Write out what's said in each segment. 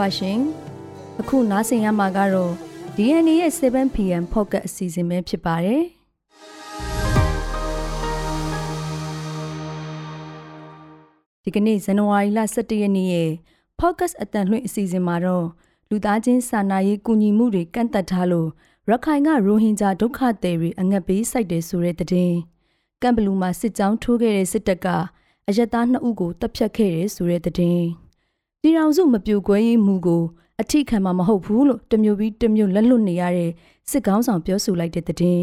ပါရှင်။အခုနားဆင်ရမှာကတော့ DNA ရဲ့ 7PM Pocket အစီအစဉ်ပဲဖြစ်ပါတယ်။ဒီကနေ့ဇန်နဝါရီလ17ရက်နေ့ရဲ့ Focus အတန်လွှင့်အစီအစဉ်မှာတော့လူသားချင်းစာနာရေးကူညီမှုတွေကန့်သက်ထားလို့ရခိုင်ကရိုဟင်ဂျာဒုက္ခသည်တွေအငတ်ပေးစိုက်တယ်ဆိုတဲ့တဲ့ကမ်ဘလူးမှာစစ်ကြောင်းထိုးခဲ့တဲ့စစ်တပ်ကအယက်သားနှစ်ဦးကိုတပ်ဖြတ်ခဲ့တယ်ဆိုတဲ့တဲ့ ပြည်ထောင်စုမပြိုကွဲရေးမှုကိုအထိခံမှာမဟုတ်ဘူးလို့တမျိုးပြီးတမျိုးလက်လွတ်နေရတဲ့စစ်ကောင်းဆောင်ပြောဆိုလိုက်တဲ့တဲ့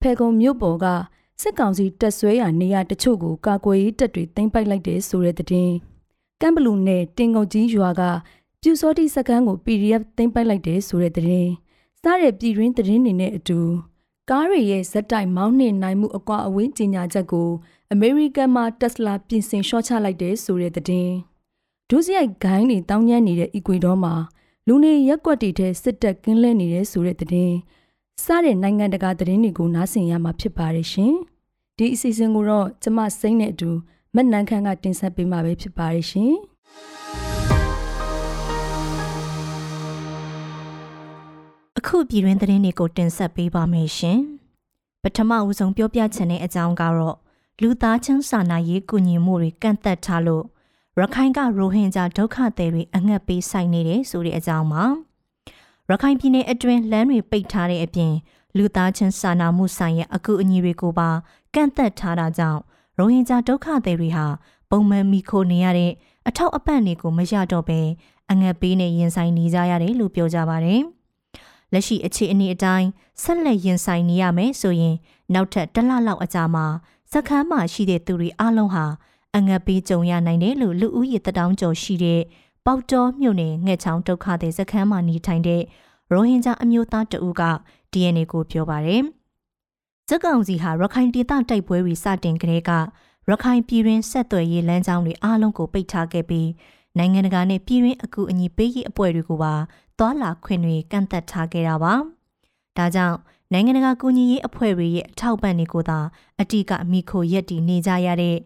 ဖဲကုံမြို့ပေါ်ကစစ်ကောင်စီတက်ဆွဲရာနေရာတချို့ကိုကာကွယ်ရေးတပ်တွေတင်ပိုက်လိုက်တယ်ဆိုတဲ့တဲ့ကမ်ဘလူးနဲ့တင်ငုတ်ကြီးရွာကပြူစောတိစကန်ကို PDF တင်ပိုက်လိုက်တယ်ဆိုတဲ့တဲ့စားတဲ့ပြည်ရင်းသတင်းတွေနဲ့အတူကားတွေရဲ့ဇက်တိုက်မောင်းနှင်နိုင်မှုအကွာအဝေးကြီးညာချက်ကိုအမေရိကန်မှာတက်စလာပြင်ဆင်ရှော့ချလိုက်တယ်ဆိုတဲ့တဲ့ ဒုစရိုက်ဂိုင်းတွေတောင်းကျမ်းနေတဲ့အီကွေဒေါမှာလူနေရက်ွက်တွေထဲစစ်တပ်ကင်းလဲနေတဲ့ဆိုတဲ့တဲ့စတဲ့နိုင်ငံတကာသတင်းတွေကိုနားဆင်ရမှာဖြစ်ပါတယ်ရှင်ဒီအစီအစဉ်ကိုတော့ကျမစိမ့်နဲ့အတူမက်နန်ခန့်ကတင်ဆက်ပေးမှာပဲဖြစ်ပါတယ်ရှင်အခုပြည်တွင်းသတင်းတွေကိုတင်ဆက်ပေးပါမယ်ရှင်။ပထမဦးဆုံးပြောပြချင်တဲ့အကြောင်းကတော့လူသားချင်းစာနာရေးကူညီမှုတွေကန့်သက်ထားလို့ ရခိုင်ကရိုဟင်ဂျာဒုက္ခသည်တွေအငတ်ပေးဆိုင်နေတယ်ဆိုတဲ့အကြောင်းပါ။ရခိုင်ပြည်နယ်အတွင်းလမ်းတွေပိတ်ထားတဲ့အပြင်လူသားချင်းစာနာမှုဆိုင်ရာအကူအညီတွေကိုပါကန့်သက်ထားတာကြောင့်ရိုဟင်ဂျာဒုက္ခသည်တွေဟာပုံမှန်မိခိုနေရတဲ့အထောက်အပံ့တွေကိုမရတော့ဘဲအငတ်ပေးနဲ့ရင်ဆိုင်နေကြရတယ်လို့ပြောကြပါတယ်။လက်ရှိအခြေအနေအတိုင်းဆက်လက်ရင်ဆိုင်နေရမယ်ဆိုရင် နောက်ထပ်တစ်လလောက်အကြာမှာစခန်းမှာရှိတဲ့သူတွေအလုံးဟာ အငတ်ပေးကြုံရနိုင်တယ်လို့လူဦးရေတထောင်ကျော်ရှိတဲ့ပေါတော်မြို့နယ်ငှက်ချောင်းဒုက္ခသည်စခန်းမှာနေထိုင်တဲ့ရိုဟင်ဂျာအမျိုးသားတဦးက DNA ကိုပြောပါတယ်။စက်ကောင်စီဟာရခိုင်ဒေသတိုက်ပွဲတွေစတင်ကတည်းကရခိုင်ပြည်တွင်းဆက်သွယ်ရေးလမ်းကြောင်းတွေအားလုံးကိုပိတ်ထားခဲ့ပြီးနိုင်ငံတကာနဲ့ပြည်တွင်းအကူအညီပေးရေးအဖွဲ့တွေကိုပါသွာလာခွင့်တွေကန့်သက်ထားခဲ့တာပါ။ဒါကြောင့်နိုင်ငံတကာကူညီရေးအဖွဲ့တွေရဲ့အထောက်ပံ့တွေကိုသာအတိကမိခိုရက်တည်နေကြရတဲ့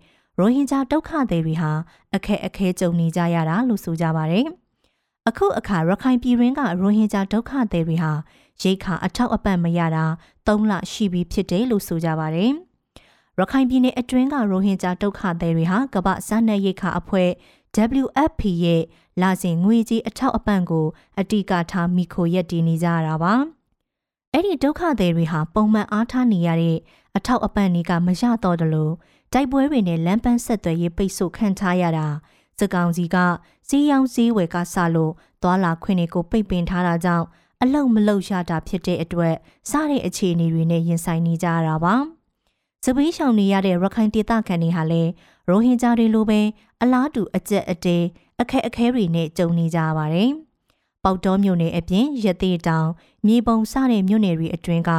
ရိုဟင်ဂျာဒုက္ခသည်တွေဟာအခက်အခဲကြုံနေကြရတာလို့ဆိုကြပါတယ်။အခုအခါရခိုင်ပြည်တွင်းကရိုဟင်ဂျာဒုက္ခသည်တွေဟာရိတ်ခါအထောက်အပံ့မရတာ၃လရှိပြီဖြစ်တယ်လို့ဆိုကြပါတယ်။ရခိုင်ပြည်နယ်အတွင်းကရိုဟင်ဂျာဒုက္ခသည်တွေဟာကမ္ဘာစားနပ်ရိက္ခာအဖွဲ့ WFP ရဲ့လာစဉ်ငွေကြီးအထောက်အပံ့ကိုအတိကထားမိခိုရက်တည်နေကြတာပါ။အဲ့ဒီဒုက္ခသည်တွေဟာပုံမှန်အားထားနေရတဲ့အထောက်အပံ့တွေကမရတော့တယ်လို့ တိုက်ပွဲတွေနဲ့လမ်းပန်းဆက်သွယ်ရေးပိတ်ဆို့ခံထားရတာစကောင်စီကစီးရောင်းစည်းဝယ်ကဆလို့သွာလာခွင့်တွေကိုပိတ်ပင်ထားတာကြောင့်အလုံမလုံရတာဖြစ်တဲ့အတွက်စားတဲ့အခြေအနေတွေနဲ့ရင်ဆိုင်နေကြရတာပါ။စပီးရှောင်နေရတဲ့ရခိုင်ဒေသခံတွေဟာလည်းရိုဟင်ဂျာတွေလိုပဲအလားတူအကျက်အတဲအခက်အခဲတွေနဲ့ကြုံနေကြပါတယ်။ပေါတောမြို့နယ်အပြင်ရသေးတောင်မြေပုံစတဲ့မြို့နယ်တွေအတွင်းက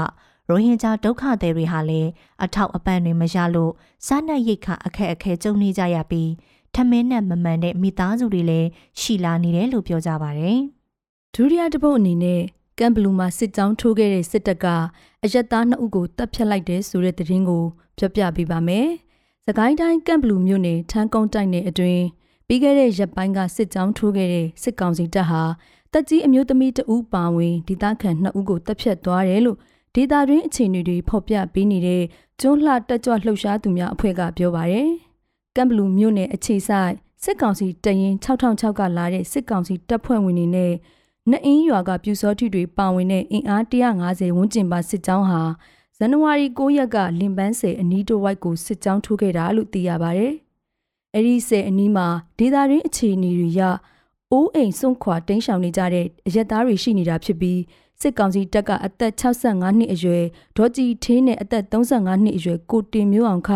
ရိုဟင်ဂျာဒုက္ခသည်တွေဟာလည်းအထောက်အပံ့တွေမရလို့စားနပ်ရိက္ခာအခက်အခဲကြုံနေကြရပြီးထမင်းနဲ့မမှန်တဲ့မိသားစုတွေလည်းရှိလာနေတယ်လို့ပြောကြပါတယ်။ဒုတိယတစ်ပုတ်အနေနဲ့ကမ်ဘလူးမှာစစ်ကြောင်းထိုးခဲ့တဲ့စစ်တပ်ကအယက်သားနှစ်ဦးကိုတပ်ဖြတ်လိုက်တဲ့ဆိုတဲ့သတင်းကိုပြောပြပေးပါမယ်။စကိုင်းတိုင်းကမ်ဘလူးမြို့နယ်ထန်းကုန်းတိုက်နယ်အတွင်းပြီးခဲ့တဲ့ရက်ပိုင်းကစစ်ကြောင်းထိုးခဲ့တဲ့စစ်ကောင်စီတပ်ဟာတက်ကြီးအမျိုးသမီးတဦးပါဝင်ဒေသခံ2ဦးကိုတပ်ဖြတ်သွားတယ်လို့ ဒေသတွင်းအခြေအနေတွေဖော်ပြပေးနေတဲ့ကျွန်းလှတက်ကြွလှုပ်ရှားသူများအဖွဲ့ကပြောပါရယ်ကမ်ဘလူးမြို့နယ်အခြေဆိုင်စစ်ကောင်စီတရင်6006ကလာတဲ့စစ်ကောင်စီတပ်ဖွဲ့ဝင်တွေနဲ့နှအင်းရွာကပြူစောထိတွေပါဝင်တဲ့အင်အား150ဝန်းကျင်ပါစစ်ကြောင်းဟာဇန်နဝါရီ9ရက်ကလင်ပန်းဆယ်အနီးတဝိုက်ကိုစစ်ကြောင်းထိုးခဲ့တာလို့သိရပါဗျ။အဲ့ဒီဆယ်အနီးမှာဒေသရင်းအခြေအနေတွေရအိုးအိမ်စွန့်ခွာတိမ်းရှောင်နေကြတဲ့အရက်သားတွေရှိနေတာဖြစ်ပြီး စစ်ကောင်စီတပ်ကအသက်65နှစ်အရွယ်ဒေါ်ကြည်ထင်းနဲ့အသက်35နှစ်အရွယ်ကိုတင်မျိုးအောင်ခ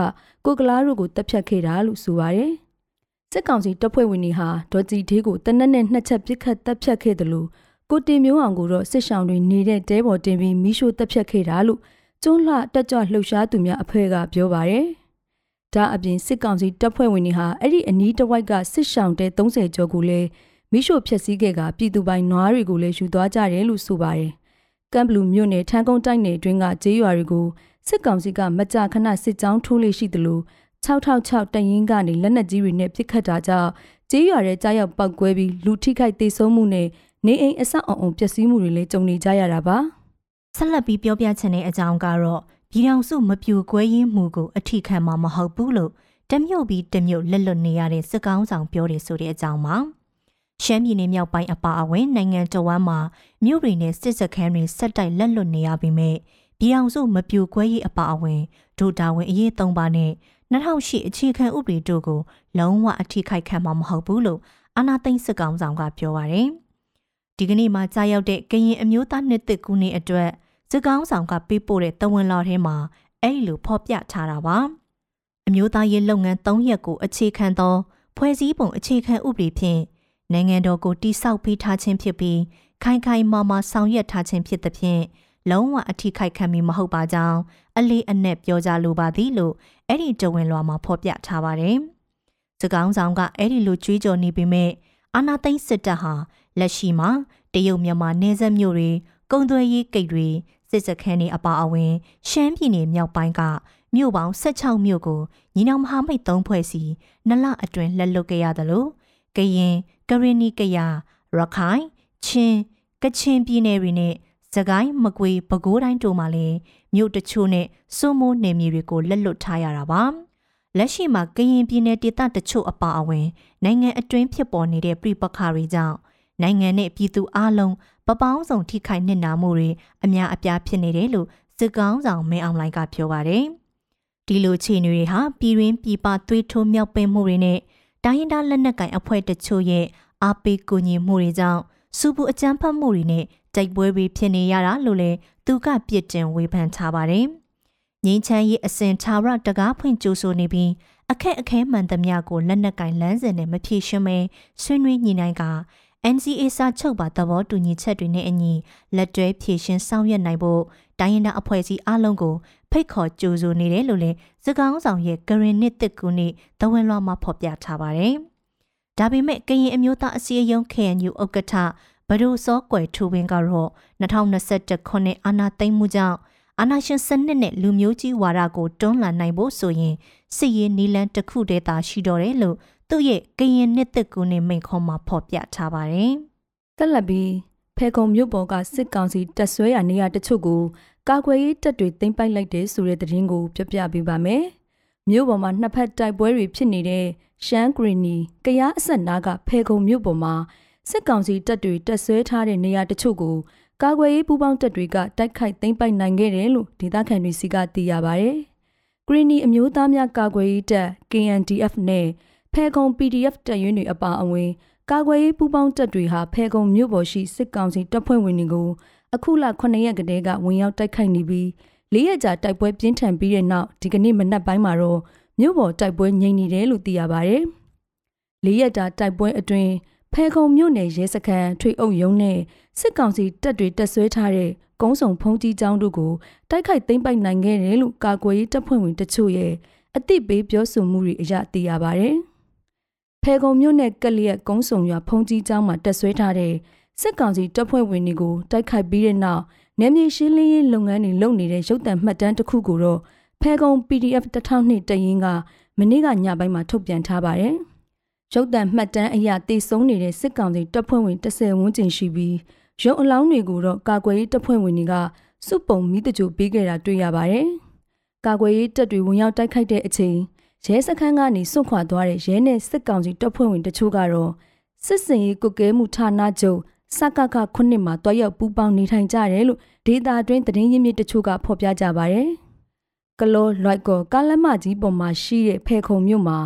ကိုကလားတို့ကိုတပ်ဖြတ်ခဲ့တာလို့ဆိုပါတယ်။စစ်ကောင်စီတပ်ဖွဲ့ဝင်တွေဟာဒေါ်ကြည်သေးကိုတနက်နဲ့နှစ်ချက်ပစ်ခတ်တပ်ဖြတ်ခဲ့တယ်လို့ကိုတင်မျိုးအောင်ကိုတော့စစ်ဆောင်တွေနေတဲ့တဲပေါ်တင်ပြီးမိရှို့တပ်ဖြတ်ခဲ့တာလို့ကျွန်းလှတက်ကြွလှုပ်ရှားသူများအဖွဲ့ကပြောပါတယ်။ဒါအပြင်စစ်ကောင်စီတပ်ဖွဲ့ဝင်တွေဟာအဲ့ဒီအနီးတစ်ဝိုက်ကစစ်ရှောင်တဲ30ကျော်ကိုလည်း မိရှို့ဖျက်ဆီးခဲ့ကပြည်သူပိုင်နွားတွေကိုလည်းယူသွားကြတယ်လို့ဆိုပါတယ်။ကမ်ဘလူးမြို့နယ်ထန်းကုန်းတိုက်နယ်အတွင်းကဂျေးရွာတွေကိုစစ်ကောင်စီကမကြာခဏစစ်ကြောင်းထိုးလေးရှိသလို666တရင်ကနေလက်နက်ကြီးတွေနဲ့ပစ်ခတ်တာကြောင့်ကျေးရွာရဲ့ကြားရောက်ပောက်ကွဲပြီးလူထိခိုက်ဒေဆုံးမှုနဲ့နေအိမ်အဆောက်အအုံပျက်စီးမှုတွေလည်းကြုံနေကြရတာပါဆက်လက်ပြီးပြောပြချင်တဲ့အကြောင်းကတော့ပြည်ထောင်စုမပြူကွဲရင်းမှုကိုအထိခံမှာမဟုတ်ဘူးလို့တမြို့ပြီးတမြို့လက်လွတ်နေရတဲ့စစ်ကောင်းဆောင်ပြောတယ်ဆိုတဲ့အကြောင်းပါ ရှမ်းပြည်နယ်မြောက်ပိုင်းအပါအဝင်နိုင်ငံတော်ဝန်မှာမြို့တွေနဲ့စစ်စခန်းတွေဆက်တိုက်လက်လွတ်နေရပြီးမြဲပြည်အောင်စုမပြိုကွဲရေးအပါအဝင်ဒုတာဝန်အရေး၃ပါးနဲ့2008အခြေခံဥပဒေတို့ကိုလုံးဝအထိခိုက်ခံမှာမဟုတ်ဘူးလို့အာနာသိန်းစစ်ကောင်ဆောင်ကပြောပါရယ်ဒီကနေ့မှကြာရောက်တဲ့ကရင်အမျိုးသားနှစ်သက်ကူနေအတွက်စစ်ကောင်ဆောင်ကပေးပို့တဲ့တဝန်လာထဲမှာအဲ့လိုဖော်ပြထားတာပါအမျိုးသားရေးလုပ်ငန်း၃ရက်ကိုအခြေခံသောဖွဲ့စည်းပုံအခြေခံဥပဒေဖြင့် နိုင်ငံတော်ကိုတိစောက်ပေးထားခြင်းဖြစ်ပြီးခိုင်ခိုင်မာမာဆောင်ရွက်ထားခြင်းဖြစ်သဖြင့်လုံးဝအထိခိုက်ခံမီမဟုတ်ပါကြောင်းအလေးအနက်ပြောကြားလိုပါသည်လို့အဲ့ဒီတဝင်လွှာမှာဖော်ပြထားပါတယ်။စကောင်းဆောင်ကအဲ့ဒီလိုကြွေးကြော်နေပေမဲ့အာနာသိန်းစစ်တပ်ဟာလက်ရှိမှာတရုတ်မြန်မာနယ်စပ်မြို့တွေကုန်းသွယ်ရေးဂိတ်တွေစစ်စခန်းတွေအပါအဝင် ရှမ်းပြည်နယ်မြောက်ပိုင်းကမြို့ပေါင်း16မြို့ကိုညီနောင်မဟာမိတ်၃ဖွဲ့စီနလအတွင်လက်လွတ်ခဲ့ရသလို ကရင်ကရင်နီကရရခိုင်ချင်းကချင်ပြည်နယ်တွေနဲ့စကိုင်းမကွေပဲခူးတိုင်းတို့မှာလည်းမြို့တချို့နဲ့စိုးမိုးနယ်မြေတွေကိုလက်လွတ်ထားရတာပါလက်ရှိမှာကရင်ပြည်နယ်ဒေသတချို့အပါအဝင် နိုင်ငံအတွင်းဖြစ်ပေါ်နေတဲ့ပြည်ပခါတွေကြောင့်နိုင်ငံနဲ့ပြည်သူအလုံးပပောင်းဆောင်ထိခိုက်နစ်နာမှုတွေအများအပြားဖြစ်နေတယ်လို့စစ်ကောင်းဆောင်မင်းအောင်လိုင်ကပြောပါတယ်ဒီလိုခြေနေတွေဟာပြည်ရင်းပြည်ပသွေးထိုးမြောက်ပင်မှုတွေနဲ့ တိုင်းရင်းသားလက်နက်ကင်အဖွဲ့တချို့ရဲ့အားပေးကူညီမှုတွေကြောင့်စူပူအကြမ်းဖက်မှုတွေနဲ့တိုက်ပွဲတွေဖြစ်နေရတာလို့လည်းသူကပြစ်တင်ဝေဖန်ထားပါတယ်။ငင်းချမ်းရေးအစဉ်သာရတကားဖွင့်ကြိုးဆိုနေပြီးအခက်အခဲမှန်သမျှကိုလက်နက်ကင်လမ်းစဉ်နဲ့မဖြေရှင်းမဲဆွေးနွေးညှိနှိုင်းက NCA စာချုပ်ပါသဘောတူညီချက်တွေနဲ့အညီလက်တွဲဖြည့်ရှင်းဆောင်ရွက်နိုင်ဖို့တိုင်းရင်းသားအဖွဲ့အစည်းအလုံးကို ဖိတ်ခေါ်ကြိုးဆိုနေတယ်လို့လည်းစကောင်းဆောင်ရဲ့ဂရင်နစ်တစ်ကူနေသဝင်လွှာမှာဖော်ပြထားပါတယ်။ဒါပေမဲ့ကရင်အမျိုးသားအစည်းအရုံး KNU ဥက္ကဋ္ဌဘဒိုစောကွယ်ထူဝင်းကတော့2021ခုနှစ်အာဏာသိမ်းမှုကြောင့်အာဏာရှင်စနစ်နဲ့လူမျိုးကြီးဝါဒကိုတွန်းလှန်နိုင်ဖို့ဆိုရင်စစ်ရေးနီလန်တစ်ခုတည်းသာရှိတော့တယ်လို့သူ့ရဲ့ကရင်နှစ်သက်ကူနဲ့မိန့်ခွန်းမှာဖော်ပြထားပါတယ်။တက်လက်ပြီးဖေကုံမြို့ပေါ်ကစစ်ကောင်စီတပ်ဆွဲရာနေရာတချို့ကို ကာကွယ်ရေးတပ်တွေသိမ်းပိုက်လိုက်တဲ့ဆိုတဲ့သတင်းကိုပြပြပေးပါမယ်။မြို့ပေါ်မှာနှစ်ဖက်တိုက်ပွဲတွေဖြစ်နေတဲ့ရှမ်းဂရီနီကရားအဆက်နာကဖေကုံမြို့ပေါ်မှာစစ်ကောင်စီတပ်တွေတပ်ဆွဲထားတဲ့နေရာတချို့ကိုကာကွယ်ရေးပူးပေါင်းတပ်တွေကတိုက်ခိုက်သိမ်းပိုက်နိုင်ခဲ့တယ်လို့ဒေသခံတွေစီကသိရပါဗျ။ဂရီနီအမျိုးသားများကာကွယ်ရေးတပ် KNDF နဲ့ဖဲခုံ PDF တပ်ရင်းတွေအပါအဝင်ကာကွယ်ရေးပူးပေါင်းတပ်တွေဟာဖဲခုံမြို့ပေါ်ရှိစစ်ကောင်စီတပ်ဖွဲ့ဝင်တွေကို အခုလ9ရက်ကတည်းကဝင်ရောက်တိုက်ခိုက်နေပြီး၄ရက်ကြာတိုက်ပွဲပြင်းထန်ပြီးတဲ့နောက်ဒီကနေ့မနက်ပိုင်းမှာတော့မြို့ပေါ်တိုက်ပွဲငြိမ်နေတယ်လို့သိရပါဗျ။၄ရက်ကြာတိုက်ပွဲအတွင်းဖဲခုံမြို့နယ်ရဲစခန်းထွေအုပ်ရုံးနဲ့စစ်ကောင်စီတပ်တွေတပ်ဆွဲထားတဲ့ကုန်းဆောင်ဖုံးကြီးကျောင်းတို့ကိုတိုက်ခိုက်သိမ်းပိုက်နိုင်ခဲ့တယ်လို့ကာကွယ်ရေးတပ်ဖွဲ့ဝင်တချို့ရဲ့အသိပေးပြောဆိုမှုတွေအရသိရပါဗျ။ဖဲခုံမြို့နယ်ကလျက်ကုန်းဆောင်ရွာဖုံးကြီးကျောင်းမှာတပ်ဆွဲထားတဲ့ စစ်ကောင်စီတပ်ဖွဲ့ဝင်တွေကိုတိုက်ခိုက်ပြီးတဲ့နောက်နယ်မြေရှင်းလင်းရေးလုပ်ငန်းတွေလုပ်နေတဲ့ရုပ်သံမှတ်တမ်းတစ်ခုကိုတော့ဖဲခုံ PDF 1002တရင်ကမနေ့ကညပိုင်းမှာထုတ်ပြန်ထားပါတယ်။ရုပ်သံမှတ်တမ်းအရတေဆုံးနေတဲ့စစ်ကောင်စီတပ်ဖွဲ့ဝင်30ဝန်းကျင်ရှိပြီးရုံအလောင်းတွေကိုတော့ကာကွယ်ရေးတပ်ဖွဲ့ဝင်တွေကစုပုံမိတကြိုပေးခဲ့တာတွေ့ရပါတယ်။ကာကွယ်ရေးတပ်တွေဝင်ရောက်တိုက်ခိုက်တဲ့အချိန်ရဲစခန်းကနေစွန့်ခွာသွားတဲ့ရဲနဲ့စစ်ကောင်စီတပ်ဖွဲ့ဝင်တချို့ကတော့စစ်စင်ရေးကုကဲမှုဌာနချုပ် စကကခုနှစ်မှာတွားရောက်ပူးပေါင်းနေထိုင်ကြတယ်လို့ဒေတာတွင်းသတင်းရင်းမြစ်တချို့ကဖော်ပြကြပါတယ်။ကလောလွိုက်ကောကားလက်မကြီးပေါ်မှာရှိတဲ့ဖဲခုံမြို့မှာ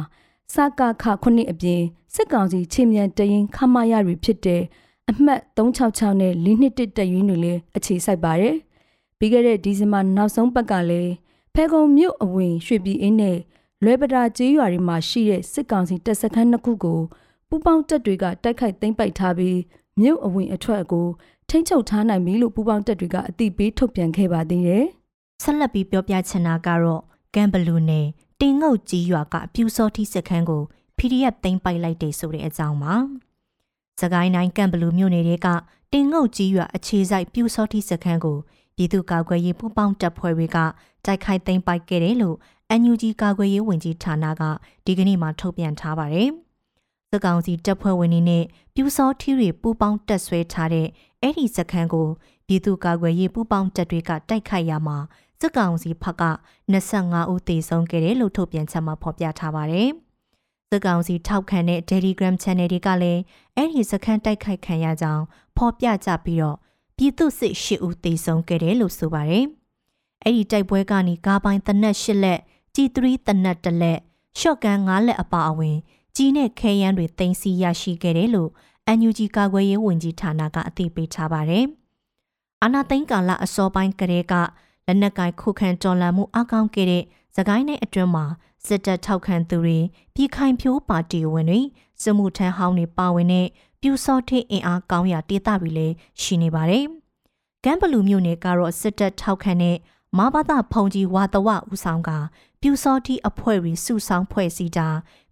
စကခခုနှစ်အပြင်စစ်ကောင်စီချင်းမြန်တရင်ခမရတွေဖြစ်တဲ့အမှတ်366နဲ့421တရင်တွေလည်းအခြေစိုက်ပါတယ်။ပြီးခဲ့တဲ့ဒီဇင်ဘာနောက်ဆုံးပတ်ကလည်းဖဲကုံမြို့အဝင်ရွှေပြည်အင်းနဲ့လွဲပဒါကျေးရွာတွေမှာရှိတဲ့စစ်ကောင်စီတပ်စခန်းနှစ်ခုကိုပူပေါင်းတပ်တွေကတိုက်ခိုက်သိမ်းပိုက်ထားပြီး မြို့အဝင်အထွက်ကိုထိမ့်ချုပ်ထားနိုင်ပြီလို့ပူပေါင်းတပ်တွေကအသိပေးထုတ်ပြန်ခဲ့ပါသေးတယ်။ဆက်လက်ပြီးပြောပြချင်တာကတော့ကမ်ဘလူနယ်တင်ငုတ်ကြီးရွာကပြူစောတိစခန်းကို PDF သိမ်းပိုက်လိုက်တယ်ဆိုတဲ့အကြောင်းပါ။စကိုင်းတိုင်းကံဘလူမြို့နယ်တွေကတင်ငုတ်ကြီးရွာအခြေစိုက်ပြူစောတိစခန်းကိုပြည်သူ့ကာကွယ်ရေးပူးပေါင်းတပ်ဖွဲ့တွေကတိုက်ခိုက်သိမ်းပိုက်ခဲ့တယ်လို့ NUG ကာကွယ်ရေးဝန်ကြီးဌာနကဒီကနေ့မှထုတ်ပြန်ထားပါတယ် စကောင်စီတပ်ဖွဲ့ဝင်တွေနဲ့ပြူစောထီတွေပူးပေါင်းတက်ဆွဲထားတဲ့အဲ့ဒီစခန်းကိုပြည်သူ့ကာကွယ်ရေးပူးပေါင်းတပ်တွေကတိုက်ခိုက်ရမှာစစ်ကောင်စီဘက်က25ဦးသေဆုံးခဲ့တယ်လို့ထုတ်ပြန်ချက်မှာဖော်ပြထားပါတယ်။စစ်ကောင်စီထောက်ခံတဲ့ Telegram Channel တွေကလည်းအဲ့ဒီစခန်းတိုက်ခိုက်ခံရကြောင်းဖော်ပြကြပြီးတော့ပြည်သူစစ်၈ဦးသေဆုံးခဲ့တယ်လို့ဆိုပါတယ်။အဲ့ဒီတိုက်ပွဲကနေကားပိုင်းတနက်၈လက်ကြီး3တနက်1လက်ရှော့ကန်9လက်အပါအဝင် ကြီးနဲ့ခဲယမ်းတွေတင်စီရရှိခဲ့တယ်လို့ NUG ကာကွယ်ရေးဝန်ကြီးဌာနကအသိပေးထားပါတယ်။အာနာသိန်းကာလအစောပိုင်းကတည်းကလက်နက်ကင်ခုခံတော်လှန်မှုအကောင်းခဲ့တဲ့သခိုင်းในအတွင်းမှာစစ်တပ်ထောက်ခံသူတွေပြည်ခိုင်ဖြိုးပါတီဝင်တွေစစ်မှုထမ်းဟောင်းတွေပါဝင်တဲ့ပြူစောထိအင်အားကောင်းရာဒေသတွေလည်းရှိနေပါတယ်။ကမ်ဘလူမြို့နယ်ကတော့စစ်တပ်ထောက်ခံတဲ့မဘာသာဖုန်ကြီးဝါတဝဦးဆောင်ကပြူစောတိအဖွဲ့တွေစုဆောင်ဖွဲ့စည်းတာ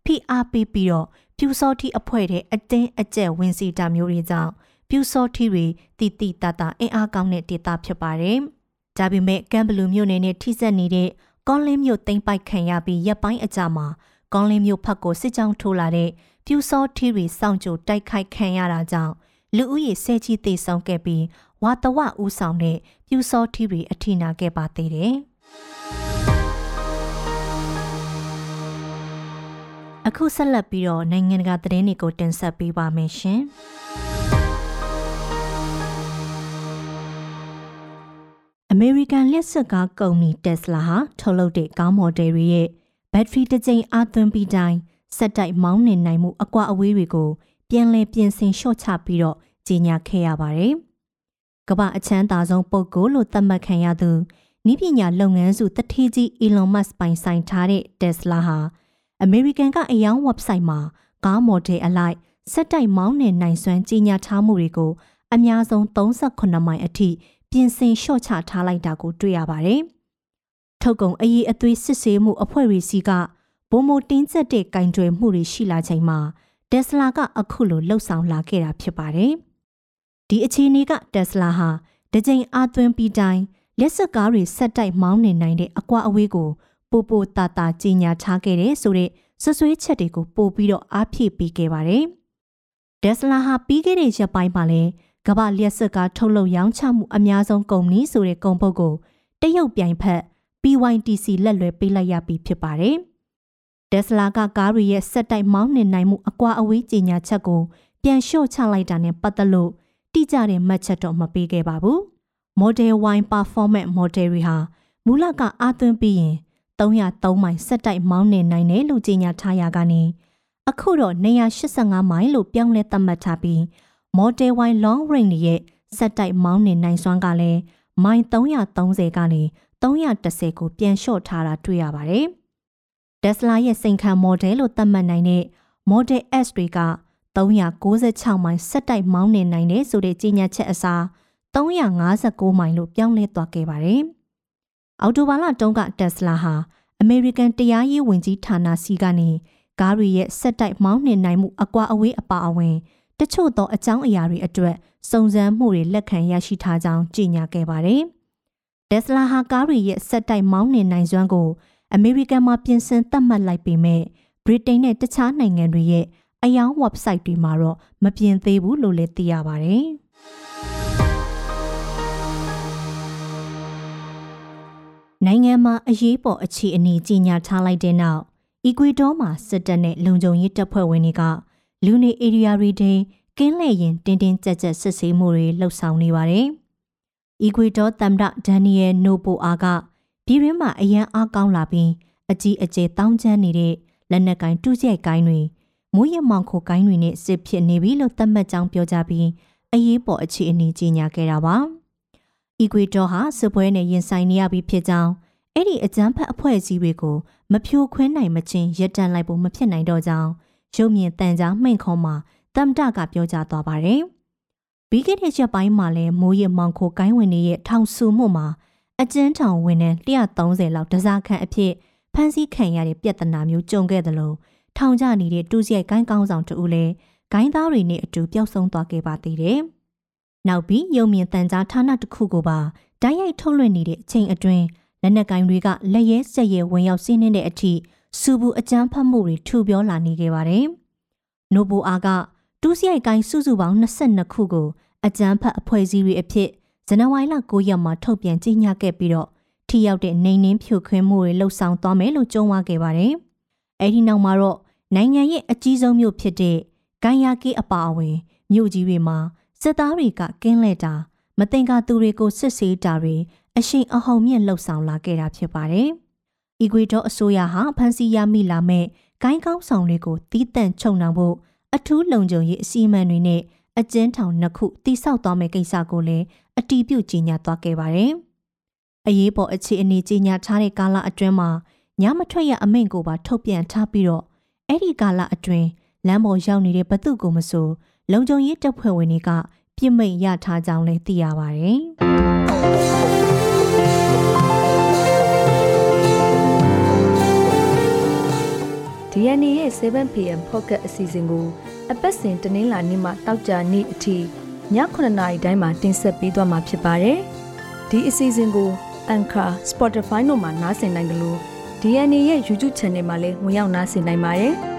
ဖိအားပေးပြီးတော့ပြူစောတိအဖွဲ့တဲ့အတင်းအကျက်ဝင်စီတာမျိုးတွေကြောင့်ပြူစောတိတွေတီတီတတအင်အားကောင်းတဲ့ဒေသဖြစ်ပါတယ်။ဒါပေမဲ့ကမ်ဘလူမြို့နယ်နဲ့ထိစပ်နေတဲ့ကောင်းလင်းမြို့တိမ့်ပိုက်ခံရပြီးရပ်ပိုင်းအကြာမှာကောင်းလင်းမြို့ဖက်ကိုစစ်ကြောင်းထိုးလာတဲ့ပြူစောထီတွေစောင့်ကြိုတိုက်ခိုက်ခံရတာကြောင့်လူဦးရေဆဲချီတေဆောင်ခဲ့ပြီးဝါတဝဦးဆောင်တဲ့ပြူစောထီတွေအထိနာခဲ့ပါသေးတယ်။ အခုဆက်လက်ပြီးတော့နိုင်ငံတကာသတင်းတွေကိုတင်ဆက်ပေးပါမယ်ရှင်။အမေရိကန်လက်စစ်ကားကုမ္ပဏီ Tesla ဟာထုတ်လုပ်တဲ့ကားမော်ဒယ်တွေရဲ့ဘက်ထရီတစ်ကြိမ်အားသွင်းပြီးတိုင်းစက်တိုက်မောင်းနေနိုင်မှုအကွာအဝေးတွေကိုပြန်လည်ပြင်ဆင်လျှော့ချပြီးတော့ကြီးညာခဲ့ရပါတယ်။ကမ္ဘာအချမ်းသာဆုံးပုဂ္ဂိုလ်လို့သတ်မှတ်ခံရသူနီးပညာလုပ်ငန်းစုတထေးကြီး Elon Musk ပိုင်ဆိုင်ထားတဲ့ Tesla ဟာ အမေရိကန်ကအယောင် website မှာကားမော်ဒယ်အလိုက်စက်တိုက်မောင်းနေနိုင်စွမ်းကြီးညာထားမှုတွေကိုအများဆုံး38မိုင်အထိပြင်ဆင်လျှော့ချထားလိုက်တာကိုတွေ့ရပါတယ်။ထုတ်ကုန်အရေးအသွေးစစ်ဆေးမှုအဖွဲ့တွေစီကဘုံမိုတင်းကျပ်တဲ့ကင်တွယ်မှုတွေရှိလာချိန်မှာတက်စလာကအခုလိုလှုပ်ဆောင်လာခဲ့တာဖြစ်ပါတယ်။ဒီအခြေအနေကတက်စလာဟာတကြိမ်အားသွင်းပြီးတိုင်းလက်စကားတွေဆက်တိုက်မောင်းနေနိုင်တဲ့အကွာအဝေးကို ပိုပိုတာတာကြီးညာထားခဲ့တဲ့ဆိုတဲ့ဆွဆွေးချက်တွေကိုပို့ပြီးတော့အားဖြည့်ပေးခဲ့ပါတယ်။တက်စလာဟာပြီးခဲ့တဲ့ရက်ပိုင်းမှာလည်းကမ္ဘာလျှက်စစ်ကားထုတ်လုပ်ရောင်းချမှုအများဆုံးကုမ္ပဏီဆိုတဲ့ကုန်ပုတ်ကိုတရုတ်ပြိုင်ဖက် BYTC လက်လွဲပေးလိုက်ရပြီဖြစ်ပါတယ်။ Tesla ကကားတွေရဲ့စက်တိုက်မောင်းနှင်နိုင်မှုအကွာအဝေးကြီးညာချက်ကိုပြန်လျှော့ချလိုက်တာနဲ့ပတ်သက်လို့တိကျတဲ့မှတ်ချက်တော့မပေးခဲ့ပါဘူး။ Model Y Performance Model တွေဟာမူလကအားသွင်းပြီးရင် 303မိုင်စက်တိုက်မောင်းနှင်နိုင်တယ်လို့ကြေညာထားရကနေအခုတော့285မိုင်လို့ပြောင်းလဲသတ်မှတ်ထားပြီး Model Y Long Range ရဲ့စက်တိုက်မောင်းနေနိုင်စွမ်းကလည်းမိုင်330ကနေ310ကိုပြန်လျှော့ထားတာတွေ့ရပါတယ်။ Tesla ရဲ့စိန်ခံ model လို့သတ်မှတ်နိုင်တဲ့ Model S တွေက396မိုင်စက်တိုက်မောင်းနေနိုင်တယ်ဆိုတဲ့ကြေညာချက်အစား359မိုင်လို့ပြောင်းလဲသွားခဲ့ပါတယ်။ အော်တိုဘာလတုန်းက Tesla ဟာ American တရားရေးဝန်ကြီးဌာနစီကနေကားတွေရဲ့စက်တိုက်မောင်းနှင်နိုင်မှုအကွာအဝေးအပါအဝင်တချို့သောအကြောင်းအရာတွေအတွက်စုံစမ်းမှုတွေလက်ခံရရှိထားကြောင်းကြေညာခဲ့ပါတယ်။ Tesla ဟာကားတွေရဲ့စက်တိုက်မောင်းနှင်နိုင်စွမ်းကိုအမေရိကန်မှာပြင်ဆင်သတ်မှတ်လိုက်ပေမဲ့ဗြိတိန်နဲ့တခြားနိုင်ငံတွေရဲ့အယောင် website တွေမှာတော့မပြင်သေးဘူးလို့လည်းသိရပါတယ်။ နိုင်ငံမှာအရေးပေါ်အခြေအနေကြီးညာထားလိုက်တဲ့နောက်အီကွေဒေါမှာစစ်တပ်နဲ့လုံခြုံရေးတပ်ဖွဲ့ဝင်တွေကလူနေဧရိယာတွေထဲကင်းလှည့်ရင်တင်းတင်းကြပ်ကြပ်စစ်ဆေးမှုတွေလှုပ်ဆောင်နေပါတယ်။အီကွေဒေါသမ္မတဒန်နီယယ်နိုပိုအာကပြည်ရင်းမှာအရန်အားကောင်းလာပြီးအကြီးအကျယ်တောင်းကျမ်းနေတဲ့လက်နက်ကင်တူးကျဲကိုင်းတွေမူးယမောင်ခိုကိုင်းတွေနဲ့စစ်ဖြစ်နေပြီလို့သတ်မှတ်ကြောင်းပြောကြပြီးအရေးပေါ်အခြေအနေကြီးညာခဲ့တာပါ။ အီကွေဒေါဟာစစ်ပွဲနဲ့ရင်ဆိုင်နေရပြီးဖြစ်ကြောင်းအဲ့ဒီအကြမ်းဖက်အဖွဲ့အစည်းတွေကိုမဖြိုခွင်းနိုင်မချင်းရပ်တန့်လိုက်ဖို့မဖြစ်နိုင်တော့ကြောင်းရုပ်မြင်တန်ကြားမှိန်ခုံးမှာတမ်တကပြောကြားသွားပါတယ်။ပြီးခဲ့တဲ့ရက်ပိုင်းမှာလည်းမိုးရမောင်ခိုကိုင်းဝင်တွေရဲ့ထောင်ဆူမှုမှာအကျဉ်းထောင်ဝင်နှန်း130လောက်တစားခန့်အဖြစ်ဖမ်းဆီးခံရတဲ့ပြဿနာမျိုးကြုံခဲ့တယ်လို့ထောင်ကျနေတဲ့တူးရိုက်ကိုင်းကောင်းဆောင်တူလည်းဂိုင်းသားတွေနဲ့အတူပျောက်ဆုံးသွားခဲ့ပါသေးတယ်။ နောက်ပြီးရုံမြင့်တန်ကြားဌာနတစ်ခုကိုပါတိုက်ရိုက်ထုတ်လွှင့်နေတဲ့အချိန်အတွင်းလက်နက်ကိုင်းတွေကလက်ရဲဆက်ရဲဝင်ရောက်စီးနှင်းတဲ့အထိစူဘူးအကြမ်းဖက်မှုတွေထူပြောလာနေခဲ့ပါတယ်နိုဘိုအာကတူးစရိုက်ကိုင်းစုစုပေါင်း22ခုကိုအကြမ်းဖက်အဖွဲ့အစည်းတွေအဖြစ်ဇန်နဝါရီလ9ရက်မှာထုတ်ပြန်ကြေညာခဲ့ပြီးတော့ထိရောက်တဲ့နေနှင်းဖြိုခွင်းမှုတွေလှုပ်ဆောင်သွားမယ်လို့ကြုံဝါခဲ့ပါတယ်။အဲဒီနောက်မှာတော့နိုင်ငံရဲ့အကြီးဆုံးမြို့ဖြစ်တဲ့ဂိုင်ယာကီအပါအဝင်မြို့ကြီးတွေမှာ စစ်သားတွေကကင်းလှည့်တာမတင်ကားသူတွေကိုစစ်ဆေးတာတွေအရှိန်အဟုန်မြင့်လှုပ်ဆောင်လာခဲ့တာဖြစ်ပါတယ်။အီကွေဒေါအစိုးရဟာဖန်စီရမိလာမဲ့ဂိုင်းကောင်းဆောင်တွေကိုတီးတန့်ချုပ်နှောင်ဖို့အထူးလုံခြုံရေးအစီအမံတွေနဲ့အကျဉ်းထောင်နှစ်ခုတိစောက်သွားမယ့်ကိစ္စကိုလည်းအတီးပြုတ်ကြီးညာသွားခဲ့ပါတယ်။အရေးပေါ်အခြေအနေကြီးညာထားတဲ့ကာလအတွင်းမှာညမထွက်ရအမိန့်ကိုပါထုတ်ပြန်ထားပြီးတော့အဲ့ဒီကာလအတွင်းလမ်းပေါ်ရောက်နေတဲ့ဘသူကိုမဆို လုံခြုံရေးတပ်ဖွဲ့ဝင်တွေကပြစ်မိတ်ရထားကြောင်းလည်းသိရပါတယ်။ DNA ရဲ့ 7pm pocket အစီအစဉ်ကိုအပတ်စဉ်တနင်္လာနေ့မှတောက်ကြနေ့အထိည9:00နာရီတိုင်းမှာတင်ဆက်ပေးသွားမှာဖြစ်ပါတယ်။ဒီအစီအစဉ်ကို Anchor, Spotify တို့မှာနားဆင်နိုင်တယ်လို့ DNA ရဲ့ YouTube Channel မှာလည်းဝင်ရောက်နားဆင်နိုင်ပါတယ်။